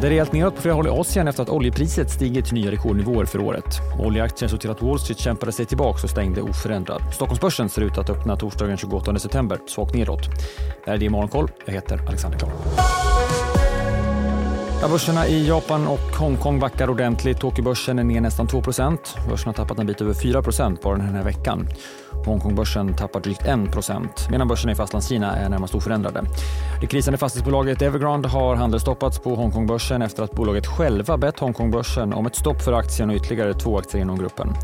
Det är rejält neråt på flera håll i Asien efter att oljepriset stigit. till nya rekordnivåer för året. Oljeaktien såg till att Wall Street kämpade sig tillbaka och stängde oförändrad. Stockholmsbörsen ser ut att öppna torsdagen 28 september svagt nedåt. Det här är det Morgonkoll. Jag heter Alexander Klar. Ja, börserna i Japan och Hongkong backar ordentligt. Tokyobörsen är ner nästan 2% Börsen har tappat en bit över 4% bara den här veckan. Hongkongbörsen tappar drygt 1% medan börserna i Fastlandskina är närmast oförändrade. Det krisande fastighetsbolaget Evergrande har handelsstoppats på Hongkongbörsen efter att bolaget själva bett Hongkongbörsen om ett stopp för aktien och ytterligare två aktier inom gruppen.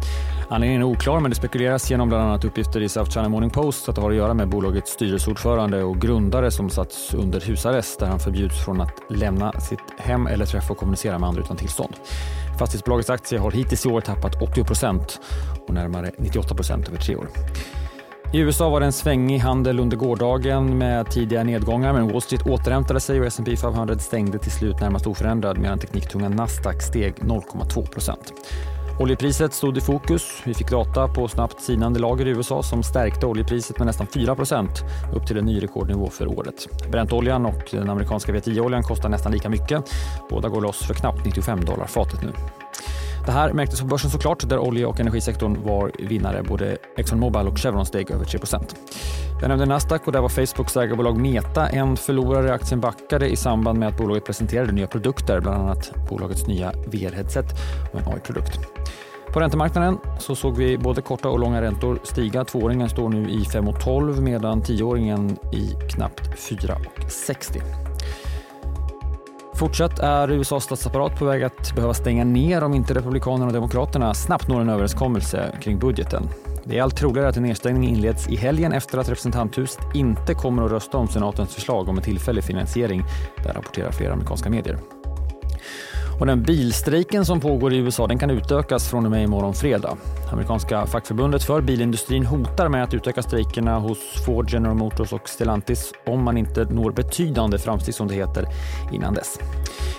Anledningen är oklar, men det spekuleras genom bland annat uppgifter i South China Morning Post att det har att göra med bolagets styrelseordförande och grundare som satts under husarrest där han förbjuds från att lämna sitt hem eller träffa och kommunicera med andra utan tillstånd. Fastighetsbolagets aktie har hittills i år tappat 80% och närmare 98% över tre år. I USA var det en svängig handel under gårdagen med tidiga nedgångar men Wall Street återhämtade sig och S&P 500 stängde till slut närmast oförändrad medan tekniktunga Nasdaq steg 0,2 Oljepriset stod i fokus. Vi fick data på snabbt sinande lager i USA som stärkte oljepriset med nästan 4% upp till en ny rekordnivå för året. Bräntoljan och den amerikanska VTI-oljan kostar nästan lika mycket. Båda går loss för knappt 95 dollar fatet nu. Det här märktes på börsen såklart, där olje och energisektorn var vinnare. Både ExxonMobil och Chevron steg över 3 Jag nämnde Nasdaq och där var Facebooks ägarbolag Meta en förlorare. Aktien backade i samband med att bolaget presenterade nya produkter, bland annat bolagets nya VR-headset och en AI-produkt. På räntemarknaden så såg vi både korta och långa räntor stiga. Tvååringen står nu i 5,12 medan tioåringen i knappt 4,60. Fortsatt är USAs statsapparat på väg att behöva stänga ner om inte Republikanerna och Demokraterna snabbt når en överenskommelse kring budgeten. Det är allt troligare att en nedstängning inleds i helgen efter att representanthuset inte kommer att rösta om senatens förslag om en tillfällig finansiering. Det rapporterar flera amerikanska medier. Och den bilstrejken som pågår i USA den kan utökas från och med imorgon fredag. Amerikanska fackförbundet för bilindustrin hotar med att utöka strejkerna hos Ford, General Motors och Stellantis om man inte når betydande framsteg som det heter innan dess.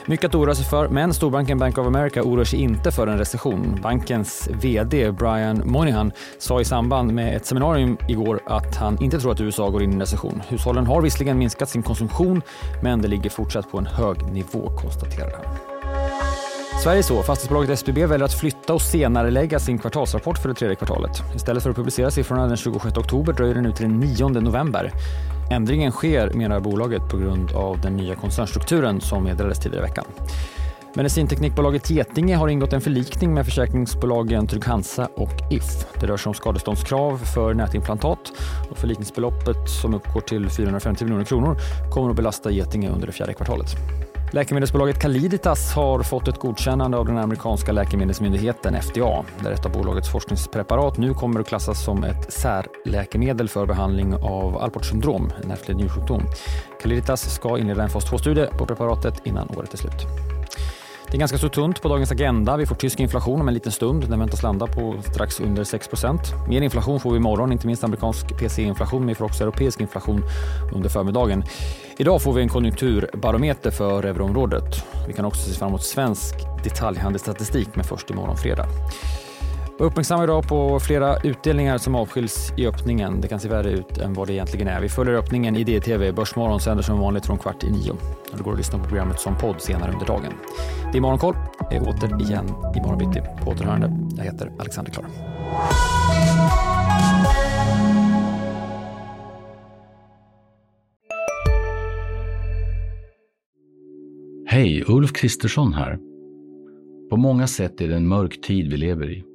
Mycket att oroa sig för, men storbanken Bank of America oroar sig inte för en recession. Bankens VD Brian Moynihan sa i samband med ett seminarium igår att han inte tror att USA går in i en recession. Hushållen har visserligen minskat sin konsumtion, men det ligger fortsatt på en hög nivå, konstaterar han. Sverige så. Fastighetsbolaget SBB väljer att flytta och senare lägga sin kvartalsrapport för det tredje kvartalet. Istället för att publicera siffrorna den 26 oktober dröjer det nu till den 9 november. Ändringen sker, menar bolaget, på grund av den nya koncernstrukturen som meddelades tidigare i veckan. Medicinteknikbolaget Getinge har ingått en förlikning med försäkringsbolagen Trygg-Hansa och If. Det rör sig om skadeståndskrav för nätimplantat och förlikningsbeloppet som uppgår till 450 miljoner kronor kommer att belasta Getinge under det fjärde kvartalet. Läkemedelsbolaget Caliditas har fått ett godkännande av den amerikanska läkemedelsmyndigheten FDA där ett av bolagets forskningspreparat nu kommer att klassas som ett särläkemedel för behandling av Alport syndrom, en ärftlig njursjukdom. Caliditas ska inleda en fas 2-studie på preparatet innan året är slut. Det är ganska så tunt på dagens agenda. Vi får tysk inflation om en liten stund. Den väntas landa på strax under 6% Mer inflation får vi imorgon, inte minst amerikansk PCE-inflation, men vi får också europeisk inflation under förmiddagen. Idag får vi en konjunkturbarometer för euroområdet. Vi kan också se fram emot svensk detaljhandelsstatistik, men först imorgon fredag. Var Uppmärksamma idag på flera utdelningar som avskiljs i öppningen. Det kan se värre ut än vad det egentligen är. Vi följer öppningen i DTV. Börsmorgon sänder som vanligt från kvart i nio. Det går att lyssna på programmet som podd senare under dagen. Det är Morgonkoll. Jag är åter igen imorgon bitti. På återhörande. Jag heter Alexander Klar. Hej, Ulf Kristersson här. På många sätt är det en mörk tid vi lever i.